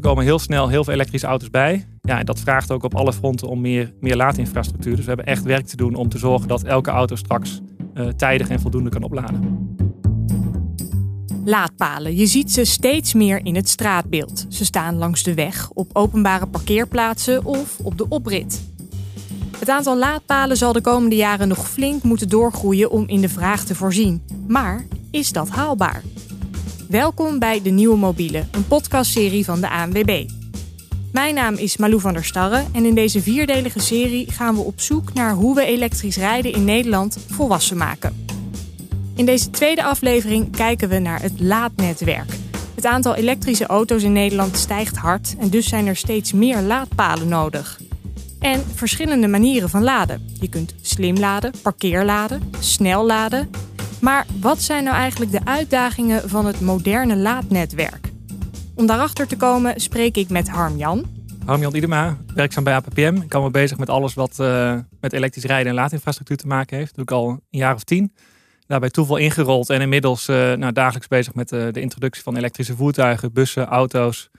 Er komen heel snel heel veel elektrische auto's bij. Ja, en dat vraagt ook op alle fronten om meer, meer laadinfrastructuur. Dus we hebben echt werk te doen om te zorgen dat elke auto straks uh, tijdig en voldoende kan opladen. Laadpalen. Je ziet ze steeds meer in het straatbeeld. Ze staan langs de weg, op openbare parkeerplaatsen of op de oprit. Het aantal laadpalen zal de komende jaren nog flink moeten doorgroeien om in de vraag te voorzien. Maar is dat haalbaar? Welkom bij De Nieuwe Mobiele, een podcastserie van de ANWB. Mijn naam is Malou van der Starre en in deze vierdelige serie gaan we op zoek naar hoe we elektrisch rijden in Nederland volwassen maken. In deze tweede aflevering kijken we naar het laadnetwerk. Het aantal elektrische auto's in Nederland stijgt hard en dus zijn er steeds meer laadpalen nodig. En verschillende manieren van laden. Je kunt slim laden, parkeerladen, snel laden. Maar wat zijn nou eigenlijk de uitdagingen van het moderne laadnetwerk? Om daarachter te komen spreek ik met Harm-Jan. Harm-Jan Idema, werkzaam bij APPM. Ik kan me bezig met alles wat uh, met elektrisch rijden en laadinfrastructuur te maken heeft. Dat doe ik al een jaar of tien. Daarbij toeval ingerold en inmiddels uh, nou, dagelijks bezig met uh, de introductie van elektrische voertuigen, bussen, auto's,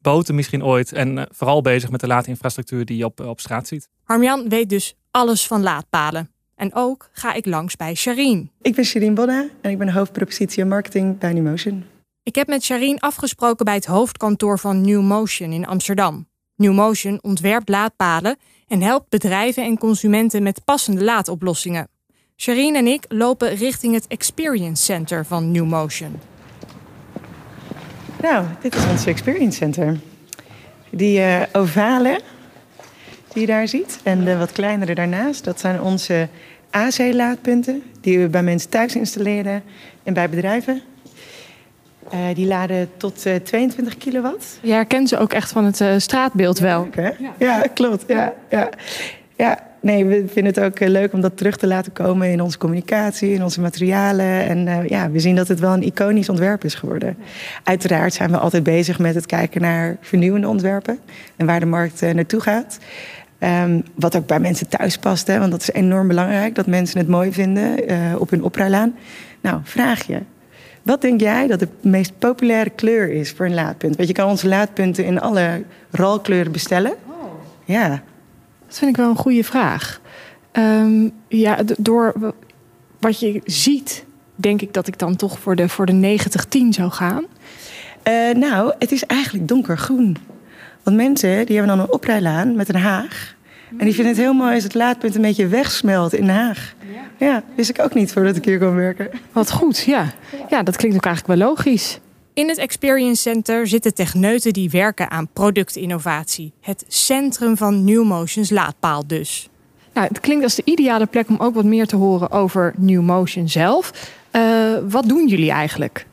boten misschien ooit. En vooral bezig met de laadinfrastructuur die je op, op straat ziet. Harmjan weet dus alles van laadpalen. En ook ga ik langs bij Sharine. Ik ben Sharine Bonna en ik ben hoofdpropositie en marketing bij Newmotion. Ik heb met Sharine afgesproken bij het hoofdkantoor van Newmotion in Amsterdam. Newmotion ontwerpt laadpalen en helpt bedrijven en consumenten met passende laadoplossingen. Sharine en ik lopen richting het Experience Center van Newmotion. Nou, dit is ons Experience Center. Die uh, ovale die je daar ziet en de wat kleinere daarnaast, dat zijn onze AC-laadpunten die we bij mensen thuis installeren en bij bedrijven. Uh, die laden tot uh, 22 kilowatt. Je herkent ze ook echt van het uh, straatbeeld wel. Ja, ja. ja, klopt. Ja, ja. ja, nee, we vinden het ook leuk om dat terug te laten komen in onze communicatie, in onze materialen. En ja, we zien dat het wel een iconisch ontwerp is geworden. Uiteraard zijn we altijd bezig met het kijken naar vernieuwende ontwerpen en waar de markt naartoe gaat. Um, wat ook bij mensen thuis past, hè, want dat is enorm belangrijk dat mensen het mooi vinden uh, op hun oprijlaan. Nou, vraag je. Wat denk jij dat de meest populaire kleur is voor een laadpunt? Want je kan onze laadpunten in alle rolkleuren bestellen. Oh. Ja. Dat vind ik wel een goede vraag. Um, ja, door wat je ziet, denk ik dat ik dan toch voor de, voor de 9010 zou gaan. Uh, nou, het is eigenlijk donkergroen. Want mensen die hebben dan een oprijlaan met een haag. En die vinden het heel mooi als het laadpunt een beetje wegsmelt in Den Haag. Ja. ja, wist ik ook niet voordat ik hier kwam werken. Wat goed, ja. Ja, dat klinkt ook eigenlijk wel logisch. In het Experience Center zitten techneuten die werken aan productinnovatie. Het centrum van New Motions laadpaal dus. Nou, het klinkt als de ideale plek om ook wat meer te horen over New Motion zelf. Uh, wat doen jullie eigenlijk?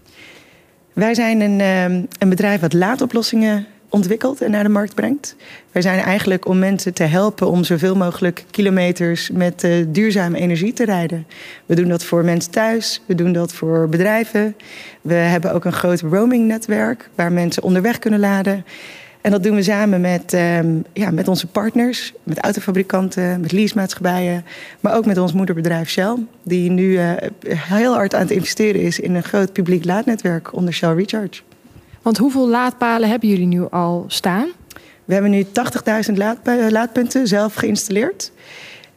Wij zijn een, um, een bedrijf wat laadoplossingen ontwikkelt en naar de markt brengt. Wij zijn eigenlijk om mensen te helpen om zoveel mogelijk kilometers met uh, duurzame energie te rijden. We doen dat voor mensen thuis, we doen dat voor bedrijven. We hebben ook een groot roaming-netwerk waar mensen onderweg kunnen laden. En dat doen we samen met, um, ja, met onze partners, met autofabrikanten, met leasemaatschappijen, maar ook met ons moederbedrijf Shell, die nu uh, heel hard aan het investeren is in een groot publiek laadnetwerk onder Shell Recharge. Want hoeveel laadpalen hebben jullie nu al staan? We hebben nu 80.000 laad, laadpunten zelf geïnstalleerd.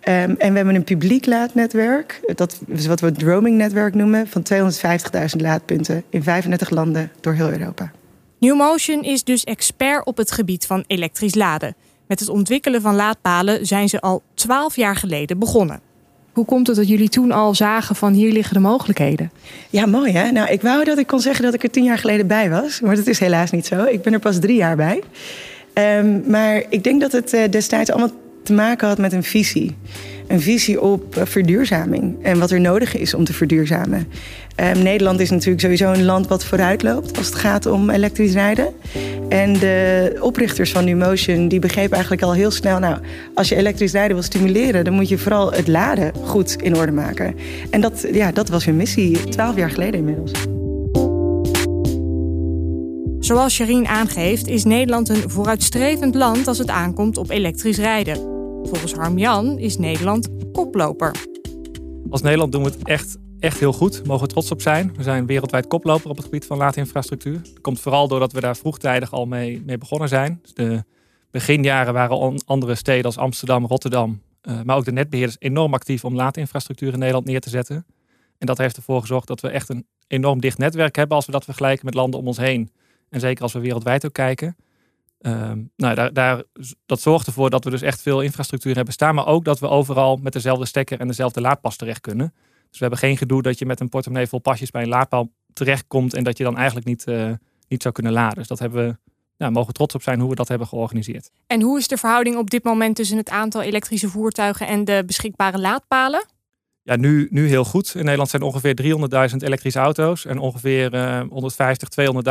Um, en we hebben een publiek laadnetwerk, dat is wat we het roaming-netwerk noemen, van 250.000 laadpunten in 35 landen door heel Europa. Newmotion is dus expert op het gebied van elektrisch laden. Met het ontwikkelen van laadpalen zijn ze al 12 jaar geleden begonnen. Hoe komt het dat jullie toen al zagen van hier liggen de mogelijkheden? Ja, mooi hè. Nou, ik wou dat ik kon zeggen dat ik er tien jaar geleden bij was. Maar dat is helaas niet zo. Ik ben er pas drie jaar bij. Um, maar ik denk dat het uh, destijds allemaal te maken had met een visie. Een visie op uh, verduurzaming en wat er nodig is om te verduurzamen. Um, Nederland is natuurlijk sowieso een land wat vooruit loopt als het gaat om elektrisch rijden. En de oprichters van Numotion die begrepen eigenlijk al heel snel... nou, als je elektrisch rijden wil stimuleren... dan moet je vooral het laden goed in orde maken. En dat, ja, dat was hun missie, twaalf jaar geleden inmiddels. Zoals Sharine aangeeft, is Nederland een vooruitstrevend land als het aankomt op elektrisch rijden. Volgens Harm Jan is Nederland koploper. Als Nederland doen we het echt echt heel goed. Mogen we trots op zijn. We zijn wereldwijd koploper op het gebied van laadinfrastructuur. Dat komt vooral doordat we daar vroegtijdig al mee, mee begonnen zijn. Dus de beginjaren waren andere steden als Amsterdam, Rotterdam, uh, maar ook de netbeheerders enorm actief om laadinfrastructuur in Nederland neer te zetten. En dat heeft ervoor gezorgd dat we echt een enorm dicht netwerk hebben als we dat vergelijken met landen om ons heen. En zeker als we wereldwijd ook kijken. Ehm, nou, daar, daar, dat zorgt ervoor dat we dus echt veel infrastructuur hebben staan. Maar ook dat we overal met dezelfde stekker en dezelfde laadpas terecht kunnen. Dus we hebben geen gedoe dat je met een portemonnee vol pasjes bij een laadpaal terechtkomt. En dat je dan eigenlijk niet, uh, niet zou kunnen laden. Dus dat hebben we, nou, mogen trots op zijn hoe we dat hebben georganiseerd. En hoe is de verhouding op dit moment tussen het aantal elektrische voertuigen en de beschikbare laadpalen? Ja, nu, nu heel goed. In Nederland zijn ongeveer 300.000 elektrische auto's en ongeveer uh, 150,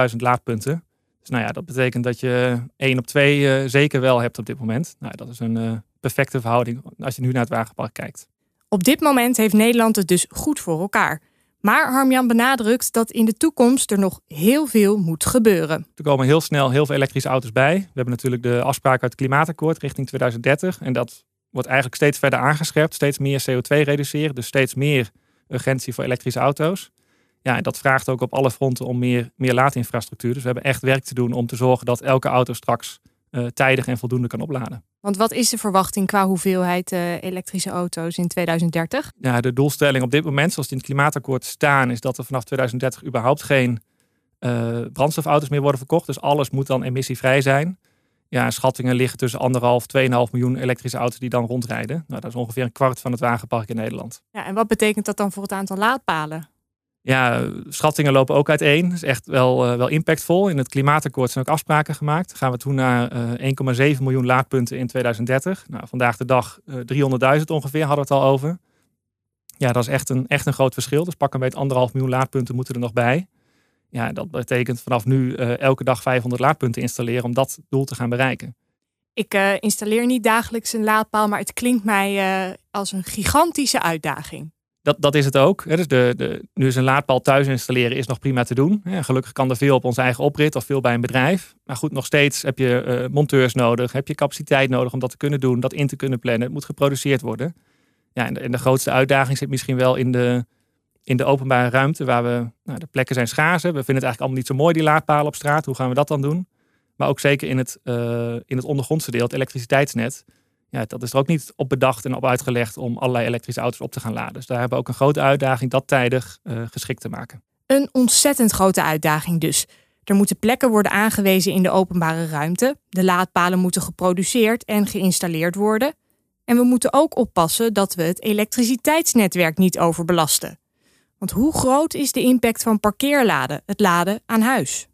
200.000 laadpunten. Dus nou ja, dat betekent dat je één op twee uh, zeker wel hebt op dit moment. Nou, dat is een uh, perfecte verhouding als je nu naar het wagenpark kijkt. Op dit moment heeft Nederland het dus goed voor elkaar. Maar Harmjan benadrukt dat in de toekomst er nog heel veel moet gebeuren. Er komen heel snel heel veel elektrische auto's bij. We hebben natuurlijk de afspraak uit het klimaatakkoord richting 2030. En dat wordt eigenlijk steeds verder aangescherpt. Steeds meer CO2 reduceren. Dus steeds meer urgentie voor elektrische auto's. Ja, en dat vraagt ook op alle fronten om meer, meer laadinfrastructuur. Dus we hebben echt werk te doen om te zorgen dat elke auto straks uh, tijdig en voldoende kan opladen. Want wat is de verwachting qua hoeveelheid uh, elektrische auto's in 2030? Ja, de doelstelling op dit moment, zoals die in het klimaatakkoord staan, is dat er vanaf 2030 überhaupt geen uh, brandstofauto's meer worden verkocht. Dus alles moet dan emissievrij zijn. Ja, schattingen liggen tussen anderhalf, 2,5 miljoen elektrische auto's die dan rondrijden. Nou, dat is ongeveer een kwart van het wagenpark in Nederland. Ja, en wat betekent dat dan voor het aantal laadpalen? Ja, schattingen lopen ook uiteen. Dat is echt wel, uh, wel impactvol. In het klimaatakkoord zijn ook afspraken gemaakt. Gaan we toen naar uh, 1,7 miljoen laadpunten in 2030. Nou, vandaag de dag uh, 300.000 ongeveer hadden we het al over. Ja, dat is echt een, echt een groot verschil. Dus pak een beetje anderhalf miljoen laadpunten moeten er nog bij. Ja, dat betekent vanaf nu elke dag 500 laadpunten installeren om dat doel te gaan bereiken. Ik installeer niet dagelijks een laadpaal, maar het klinkt mij als een gigantische uitdaging dat, dat is het ook. Dus de, de, nu is een laadpaal thuis installeren is nog prima te doen. gelukkig kan er veel op onze eigen oprit of veel bij een bedrijf. Maar goed, nog steeds heb je uh, monteurs nodig. Heb je capaciteit nodig om dat te kunnen doen, dat in te kunnen plannen. Het moet geproduceerd worden. Ja, en de, en de grootste uitdaging zit misschien wel in de, in de openbare ruimte. Waar we, nou, de plekken zijn schaars. We vinden het eigenlijk allemaal niet zo mooi, die laadpalen op straat. Hoe gaan we dat dan doen? Maar ook zeker in het, uh, in het ondergrondse deel, het elektriciteitsnet ja, dat is er ook niet op bedacht en op uitgelegd om allerlei elektrische auto's op te gaan laden. Dus daar hebben we ook een grote uitdaging dat tijdig uh, geschikt te maken. Een ontzettend grote uitdaging dus. Er moeten plekken worden aangewezen in de openbare ruimte. De laadpalen moeten geproduceerd en geïnstalleerd worden. En we moeten ook oppassen dat we het elektriciteitsnetwerk niet overbelasten. Want hoe groot is de impact van parkeerladen, het laden aan huis?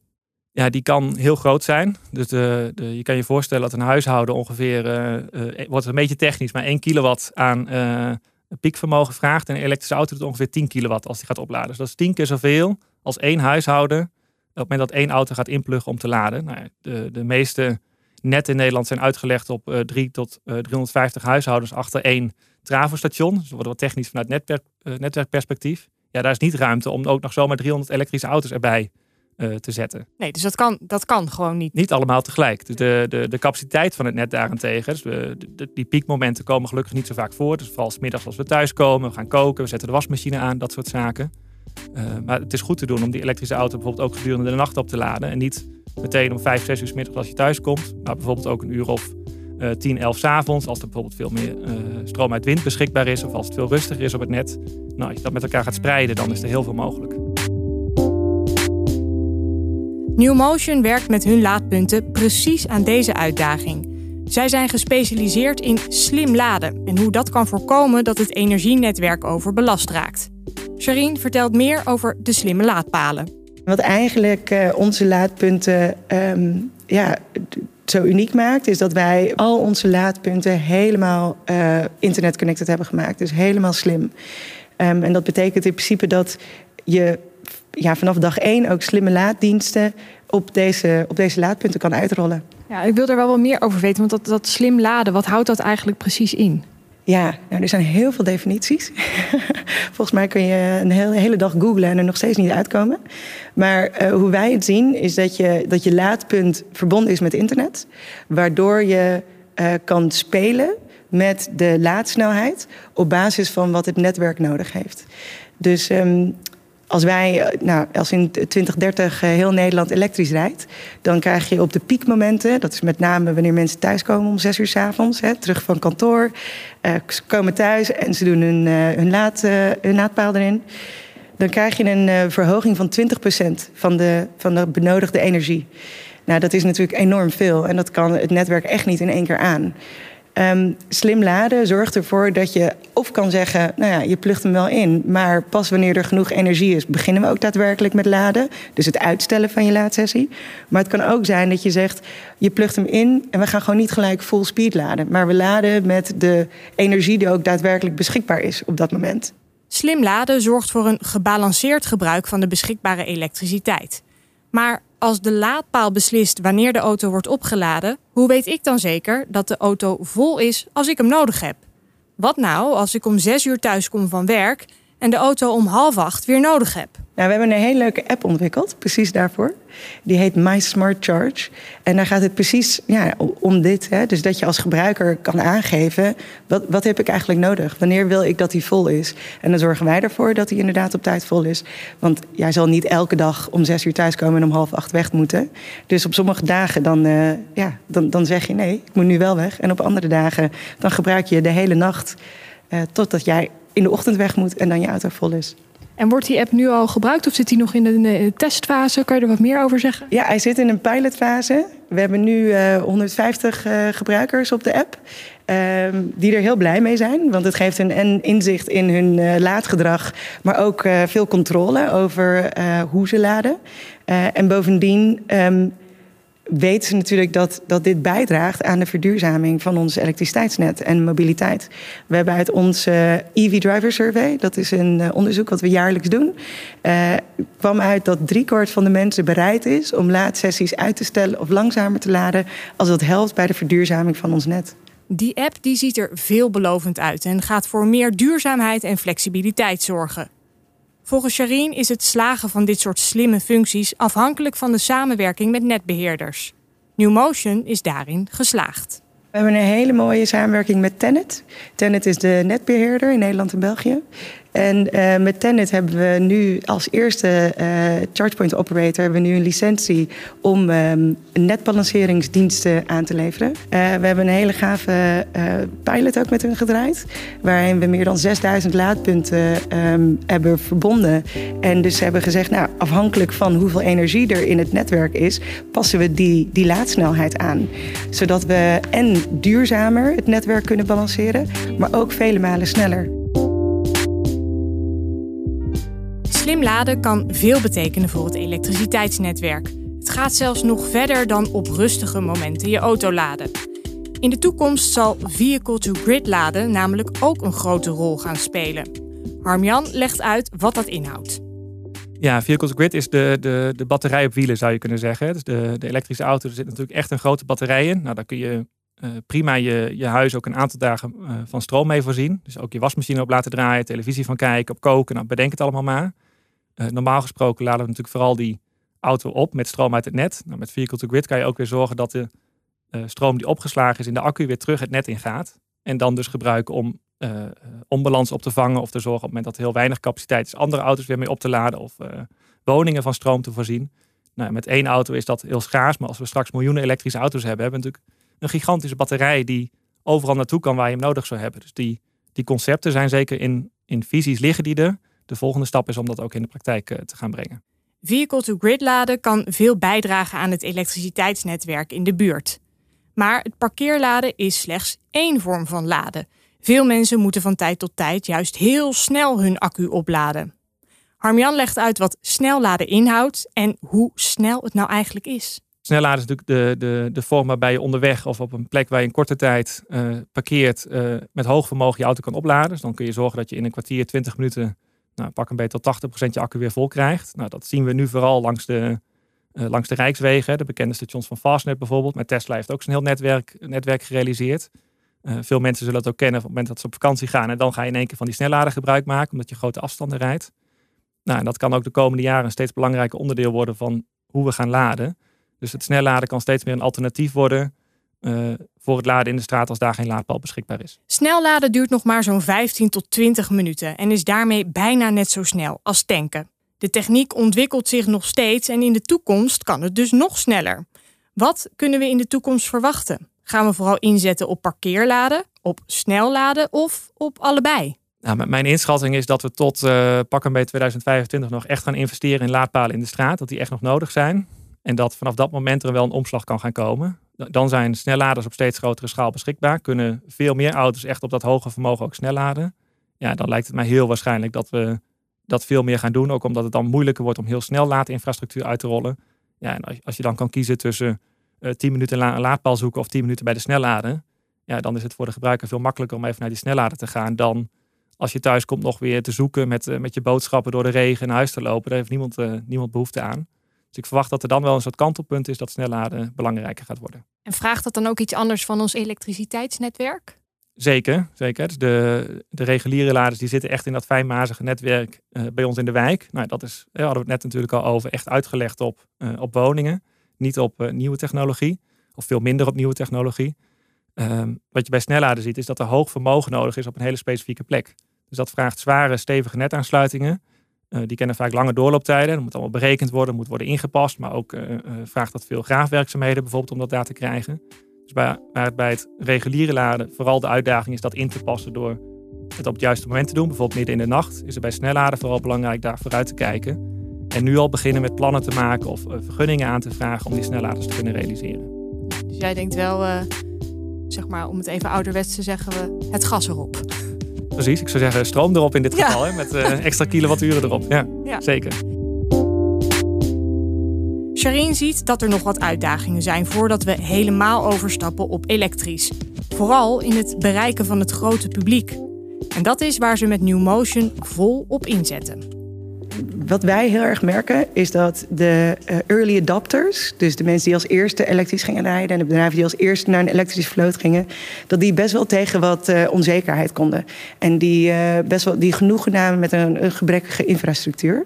Ja, die kan heel groot zijn. Dus de, de, je kan je voorstellen dat een huishouden ongeveer, uh, uh, wordt een beetje technisch, maar 1 kilowatt aan uh, piekvermogen vraagt. En een elektrische auto doet ongeveer 10 kilowatt als die gaat opladen. Dus dat is 10 keer zoveel als één huishouden op het moment dat één auto gaat inpluggen om te laden. Nou, de, de meeste netten in Nederland zijn uitgelegd op uh, 3 tot 350 huishoudens achter één travostation. Dus dat wordt wat technisch vanuit netwerk, netwerkperspectief. Ja, daar is niet ruimte om ook nog zomaar 300 elektrische auto's erbij uh, te zetten. Nee, dus dat kan, dat kan gewoon niet. Niet allemaal tegelijk. Dus de, de, de capaciteit van het net daarentegen, dus de, de, die piekmomenten komen gelukkig niet zo vaak voor. Dus vooral middags als we thuis komen, we gaan koken, we zetten de wasmachine aan, dat soort zaken. Uh, maar het is goed te doen om die elektrische auto bijvoorbeeld ook gedurende de nacht op te laden. En niet meteen om 5, 6 uur s middags als je thuis komt, maar bijvoorbeeld ook een uur of uh, 10, 11 s avonds. Als er bijvoorbeeld veel meer uh, stroom uit wind beschikbaar is of als het veel rustiger is op het net. Nou, als je dat met elkaar gaat spreiden, dan is er heel veel mogelijk. New Motion werkt met hun laadpunten precies aan deze uitdaging. Zij zijn gespecialiseerd in slim laden en hoe dat kan voorkomen dat het energienetwerk overbelast raakt. Sharine vertelt meer over de slimme laadpalen. Wat eigenlijk uh, onze laadpunten um, ja, zo uniek maakt, is dat wij al onze laadpunten helemaal uh, internet-connected hebben gemaakt. Dus helemaal slim. Um, en dat betekent in principe dat je ja, vanaf dag één ook slimme laaddiensten op deze, op deze laadpunten kan uitrollen. Ja, ik wil er wel wat meer over weten, want dat, dat slim laden, wat houdt dat eigenlijk precies in? Ja, nou, er zijn heel veel definities. Volgens mij kun je een hele, hele dag googlen en er nog steeds niet uitkomen. Maar uh, hoe wij het zien is dat je, dat je laadpunt verbonden is met internet. Waardoor je uh, kan spelen met de laadsnelheid op basis van wat het netwerk nodig heeft. Dus ehm, als wij, eh, nou, als in 2030 heel Nederland elektrisch rijdt, dan krijg je op de piekmomenten, dat is met name wanneer mensen thuiskomen om zes uur s avonds, terug van kantoor, ze komen thuis en ze doen hun, uh, laadpaal erin. Dan krijg je een verhoging van 20% van de, van de benodigde energie. Nou, dat is natuurlijk enorm veel en dat kan het netwerk echt niet in één keer aan. Um, slim laden zorgt ervoor dat je of kan zeggen, nou ja, je plugt hem wel in, maar pas wanneer er genoeg energie is, beginnen we ook daadwerkelijk met laden. Dus het uitstellen van je laadsessie. Maar het kan ook zijn dat je zegt, je plugt hem in en we gaan gewoon niet gelijk full speed laden, maar we laden met de energie die ook daadwerkelijk beschikbaar is op dat moment. Slim laden zorgt voor een gebalanceerd gebruik van de beschikbare elektriciteit. Maar als de laadpaal beslist wanneer de auto wordt opgeladen, hoe weet ik dan zeker dat de auto vol is als ik hem nodig heb? Wat nou als ik om zes uur thuis kom van werk en de auto om half acht weer nodig heb? Nou, we hebben een hele leuke app ontwikkeld, precies daarvoor. Die heet My Smart Charge. En daar gaat het precies ja, om dit. Hè? Dus dat je als gebruiker kan aangeven... Wat, wat heb ik eigenlijk nodig? Wanneer wil ik dat die vol is? En dan zorgen wij ervoor dat hij inderdaad op tijd vol is. Want jij zal niet elke dag om zes uur thuiskomen en om half acht weg moeten. Dus op sommige dagen dan, uh, ja, dan, dan zeg je nee, ik moet nu wel weg. En op andere dagen dan gebruik je de hele nacht... Uh, totdat jij in de ochtend weg moet en dan je auto vol is. En wordt die app nu al gebruikt of zit die nog in de, testfase? Kan je er wat meer over zeggen? Ja, hij zit in een pilotfase. We hebben nu uh, 150 uh, gebruikers op de app. Uh, die er heel blij mee zijn. Want het geeft hen inzicht in hun uh, laadgedrag. Maar ook uh, veel controle over hoe ze laden. en bovendien um, weten ze natuurlijk dat, dat dit bijdraagt aan de verduurzaming van ons elektriciteitsnet en mobiliteit. We hebben uit onze EV Driver Survey, dat is een uh, onderzoek wat we jaarlijks doen, uh, kwam uit dat driekwart van de mensen bereid is om laadsessies uit te stellen of langzamer te laden als dat helpt bij de verduurzaming van ons net. Die app die ziet er veelbelovend uit en gaat voor meer duurzaamheid en flexibiliteit zorgen. Volgens Sharine is het slagen van dit soort slimme functies afhankelijk van de samenwerking met netbeheerders. NewMotion is daarin geslaagd. We hebben een hele mooie samenwerking met Tenet. Tenet is de netbeheerder in Nederland en België. En uh, met Tenet hebben we nu als eerste uh, ChargePoint operator hebben we nu een licentie om um, netbalanceringsdiensten aan te leveren. Uh, we hebben een hele gave pilot ook met hun gedraaid, waarin we meer dan 6000 laadpunten um, hebben verbonden. En dus hebben gezegd, nou, afhankelijk van hoeveel energie er in het netwerk is, passen we die, die laadsnelheid aan. Zodat we en duurzamer het netwerk kunnen balanceren, maar ook vele malen sneller. Slim laden kan veel betekenen voor het elektriciteitsnetwerk. Het gaat zelfs nog verder dan op rustige momenten je auto laden. In de toekomst zal vehicle-to-grid laden namelijk ook een grote rol gaan spelen. Harmjan legt uit wat dat inhoudt. Ja, vehicle-to-grid is de, de, de batterij op wielen, zou je kunnen zeggen. Dus de, de elektrische auto, er zit natuurlijk echt een grote batterij in. Nou, daar kun je uh, prima je, je huis ook een aantal dagen uh, van stroom mee voorzien. Dus ook je wasmachine op laten draaien, televisie van kijken, op koken. Nou, bedenk het allemaal maar. Uh, normaal gesproken laden we natuurlijk vooral die auto op met stroom uit het net. Nou, met Vehicle to Grid kan je ook weer zorgen dat de uh, stroom die opgeslagen is in de accu weer terug het net ingaat. En dan dus gebruiken om uh, onbalans op te vangen of te zorgen op het moment dat er heel weinig capaciteit is, andere auto's weer mee op te laden of woningen van stroom te voorzien. Nou, met één auto is dat heel schaars, maar als we straks miljoenen elektrische auto's hebben, hebben we natuurlijk een gigantische batterij die overal naartoe kan waar je hem nodig zou hebben. Dus die, die concepten zijn zeker in, in visies liggen die er de volgende stap is om dat ook in de praktijk eh, te gaan brengen. Vehicle-to-grid laden kan veel bijdragen aan het elektriciteitsnetwerk in de buurt. Maar het parkeerladen is slechts één vorm van laden. Veel mensen moeten van tijd tot tijd juist heel snel hun accu opladen. Harmjan legt uit wat snel laden inhoudt en hoe snel het nou eigenlijk is. Snelladen is natuurlijk de, de, de vorm waarbij je onderweg of op een plek waar je in korte tijd uh, parkeert uh, met hoog vermogen je auto kan opladen. Dus dan kun je zorgen dat je in een kwartier, 20 minuten nou, pak een beetje tot 80% je accu weer vol krijgt. Nou, dat zien we nu vooral langs de, uh, langs de Rijkswegen. De bekende stations van Fastnet bijvoorbeeld. Met Tesla heeft ook zijn heel netwerk, netwerk gerealiseerd. Uh, veel mensen zullen het ook kennen op het moment dat ze op vakantie gaan. En dan ga je in één keer van die snelladen gebruik maken, omdat je grote afstanden rijdt. Nou, en dat kan ook de komende jaren een steeds belangrijker onderdeel worden van hoe we gaan laden. Dus het snelladen kan steeds meer een alternatief worden voor het laden in de straat als daar geen laadpaal beschikbaar is. Snel laden duurt nog maar zo'n 15 tot 20 minuten en is daarmee bijna net zo snel als tanken. De techniek ontwikkelt zich nog steeds en in de toekomst kan het dus nog sneller. Wat kunnen we in de toekomst verwachten? Gaan we vooral inzetten op parkeerladen, op snelladen of op allebei? Nou, mijn inschatting is dat we tot uh, pak een beetje 2025 nog echt gaan investeren in laadpalen in de straat. Dat die echt nog nodig zijn. En dat vanaf dat moment er wel een omslag kan gaan komen. Dan zijn snelladers op steeds grotere schaal beschikbaar. Kunnen veel meer auto's echt op dat hoge vermogen ook snel laden. Ja, dan lijkt het mij heel waarschijnlijk dat we dat veel meer gaan doen. Ook omdat het dan moeilijker wordt om heel snel laadinfrastructuur uit te rollen. Ja, en als je dan kan kiezen tussen uh, eh, 10 minuten een laadpaal zoeken of 10 minuten bij de snelladen. Ja, dan is het voor de gebruiker veel makkelijker om even naar die snelladen te gaan dan als je thuis komt nog weer te zoeken met, uh, met je boodschappen door de regen naar huis te lopen. Daar heeft niemand, uh, niemand behoefte aan. Dus ik verwacht dat er dan wel een soort kantelpunt is dat snelladen belangrijker gaat worden. En vraagt dat dan ook iets anders van ons elektriciteitsnetwerk? Zeker, zeker. Dus de, de reguliere laders die zitten echt in dat fijnmazige netwerk uh, bij ons in de wijk. Nou, dat is, daar hadden we het net natuurlijk al over, echt uitgelegd op, uh, op woningen. Niet op uh, nieuwe technologie, of veel minder op nieuwe technologie. Um, wat je bij snelladen ziet, is dat er hoog vermogen nodig is op een hele specifieke plek. Dus dat vraagt zware, stevige netaansluitingen. Uh, die kennen vaak lange doorlooptijden. Dat moet allemaal berekend worden, moet worden ingepast. Maar ook uh, uh, vraagt dat veel graafwerkzaamheden bijvoorbeeld om dat daar te krijgen. Dus bij, het bij het reguliere laden vooral de uitdaging is dat in te passen door het op het juiste moment te doen. Bijvoorbeeld midden in de nacht is het bij snelladen vooral belangrijk daar vooruit te kijken. En nu al beginnen met plannen te maken of vergunningen aan te vragen om die snelladers te kunnen realiseren. Dus jij denkt wel, zeg maar om het even ouderwets te zeggen, we het gas erop. Precies, ik zou zeggen stroom erop in dit geval, hè, met uh, extra kilowatturen erop. Ja, ja, zeker. Sharine ziet dat er nog wat uitdagingen zijn voordat we helemaal overstappen op elektrisch. Vooral in het bereiken van het grote publiek. En dat is waar ze met New Motion vol op inzetten wat wij heel erg merken is dat de uh, early adopters, dus de mensen die als eerste elektrisch gingen rijden en de bedrijven die als eerste naar een elektrische vloot gingen, dat die best wel tegen wat uh, onzekerheid konden. En die uh, best wel die genoegen namen met een, een gebrekkige infrastructuur.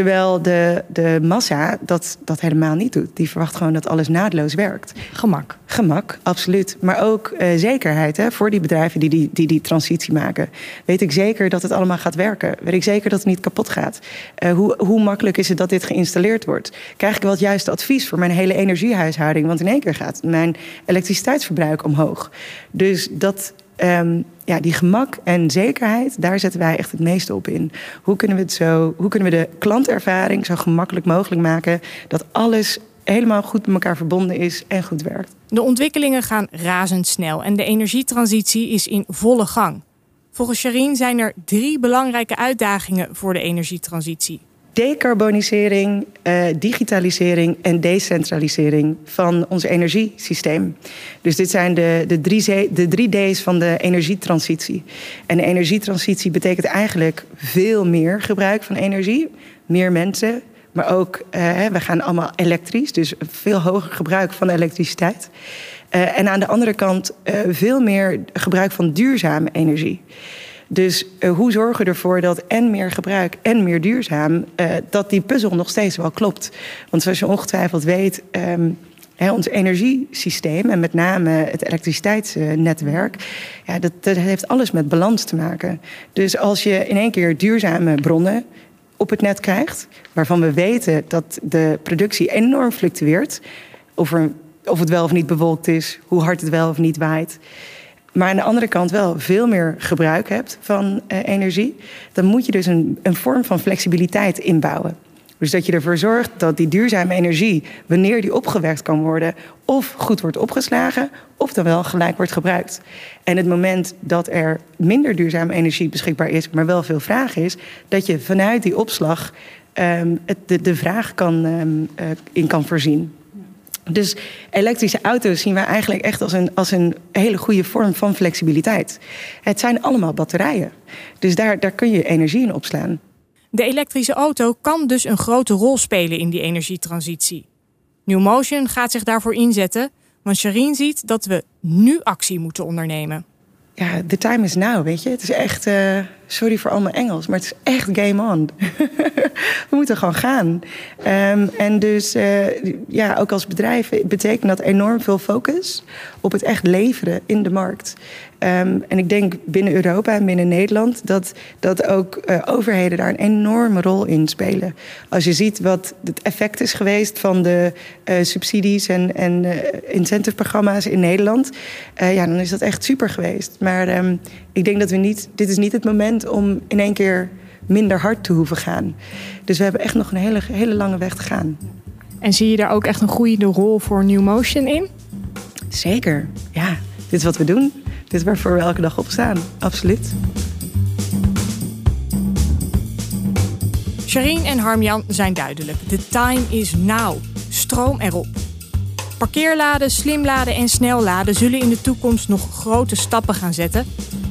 Terwijl de, de massa dat, dat helemaal niet doet. Die verwacht gewoon dat alles naadloos werkt. Gemak. Gemak, absoluut. Maar ook uh, zekerheid hè, voor die bedrijven die die, die die transitie maken. Weet ik zeker dat het allemaal gaat werken? Weet ik zeker dat het niet kapot gaat? Uh, hoe, hoe makkelijk is het dat dit geïnstalleerd wordt? Krijg ik wel het juiste advies voor mijn hele energiehuishouding? Want in één keer gaat mijn elektriciteitsverbruik omhoog. Dus dat um, ja, die gemak en zekerheid, daar zetten wij echt het meeste op in. Hoe kunnen we, het zo, hoe kunnen we de klantervaring zo gemakkelijk mogelijk maken dat alles helemaal goed met elkaar verbonden is en goed werkt? De ontwikkelingen gaan razendsnel en de energietransitie is in volle gang. Volgens Sharine zijn er drie belangrijke uitdagingen voor de energietransitie decarbonisering, uh, digitalisering en decentralisering van ons energiesysteem. Dus dit zijn de, de, drie, de D's van de energietransitie. En de energietransitie betekent eigenlijk veel meer gebruik van energie, meer mensen. Maar ook, uh, we gaan allemaal elektrisch, dus veel hoger gebruik van elektriciteit. Uh, en aan de andere kant veel meer gebruik van duurzame energie. Dus uh, hoe zorgen we ervoor dat en meer gebruik en meer duurzaam, uh, dat die puzzel nog steeds wel klopt? Want zoals je ongetwijfeld weet, hè, ons energiesysteem en met name het elektriciteitsnetwerk, ja, dat, heeft alles met balans te maken. Dus als je in één keer duurzame bronnen op het net krijgt, waarvan we weten dat de productie enorm fluctueert, of het wel of niet bewolkt is, hoe hard het wel of niet waait maar aan de andere kant wel veel meer gebruik hebt van uh, energie, dan moet je dus een, een vorm van flexibiliteit inbouwen. Dus dat je ervoor zorgt dat die duurzame energie, wanneer die opgewekt kan worden, of goed wordt opgeslagen, of dan wel gelijk wordt gebruikt. En het moment dat er minder duurzame energie beschikbaar is, maar wel veel vraag is, dat je vanuit die opslag um, het, de, vraag kan, um, uh, in kan voorzien. Dus elektrische auto's zien wij eigenlijk echt als een, als een hele goede vorm van flexibiliteit. Het zijn allemaal batterijen. Dus daar, daar kun je energie in opslaan. De elektrische auto kan dus een grote rol spelen in die energietransitie. New Motion gaat zich daarvoor inzetten, want Sharine ziet dat we nu actie moeten ondernemen. Ja, the time is now, weet je. Het is echt, uh, sorry voor al mijn Engels, maar het is echt game on. We moeten gewoon gaan. Um, en dus, uh, ja, ook als bedrijf betekent dat enorm veel focus op het echt leveren in de markt. Um, en ik denk binnen Europa en binnen Nederland dat, dat ook uh, overheden daar een enorme rol in spelen. Als je ziet wat het effect is geweest van de uh, subsidies en, en uh, incentiveprogramma's in Nederland, ja, dan is dat echt super geweest. Maar um, ik denk dat we niet, dit is niet het moment om in één keer minder hard te hoeven gaan. Dus we hebben echt nog een hele, hele lange weg te gaan. En zie je daar ook echt een goede rol voor New Motion in? Zeker, ja. Dit is wat we doen. Dit is waarvoor we elke dag opstaan. Absoluut. Sharine en Harmjan zijn duidelijk. The time is now. Stroom erop. Parkeerladen, slimladen en snelladen zullen in de toekomst nog grote stappen gaan zetten.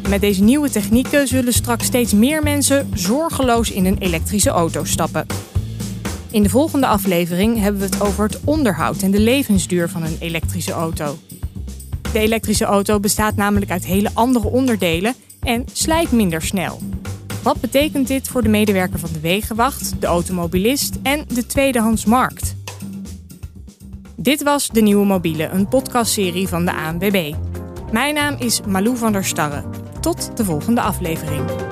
Met deze nieuwe technieken zullen straks steeds meer mensen zorgeloos in een elektrische auto stappen. In de volgende aflevering hebben we het over het onderhoud en de levensduur van een elektrische auto. De elektrische auto bestaat namelijk uit hele andere onderdelen en slijt minder snel. Wat betekent dit voor de medewerker van de Wegenwacht, de automobilist en de tweedehandsmarkt? Dit was De Nieuwe Mobiele, een podcastserie van de ANWB. Mijn naam is Malou van der Starre. Tot de volgende aflevering.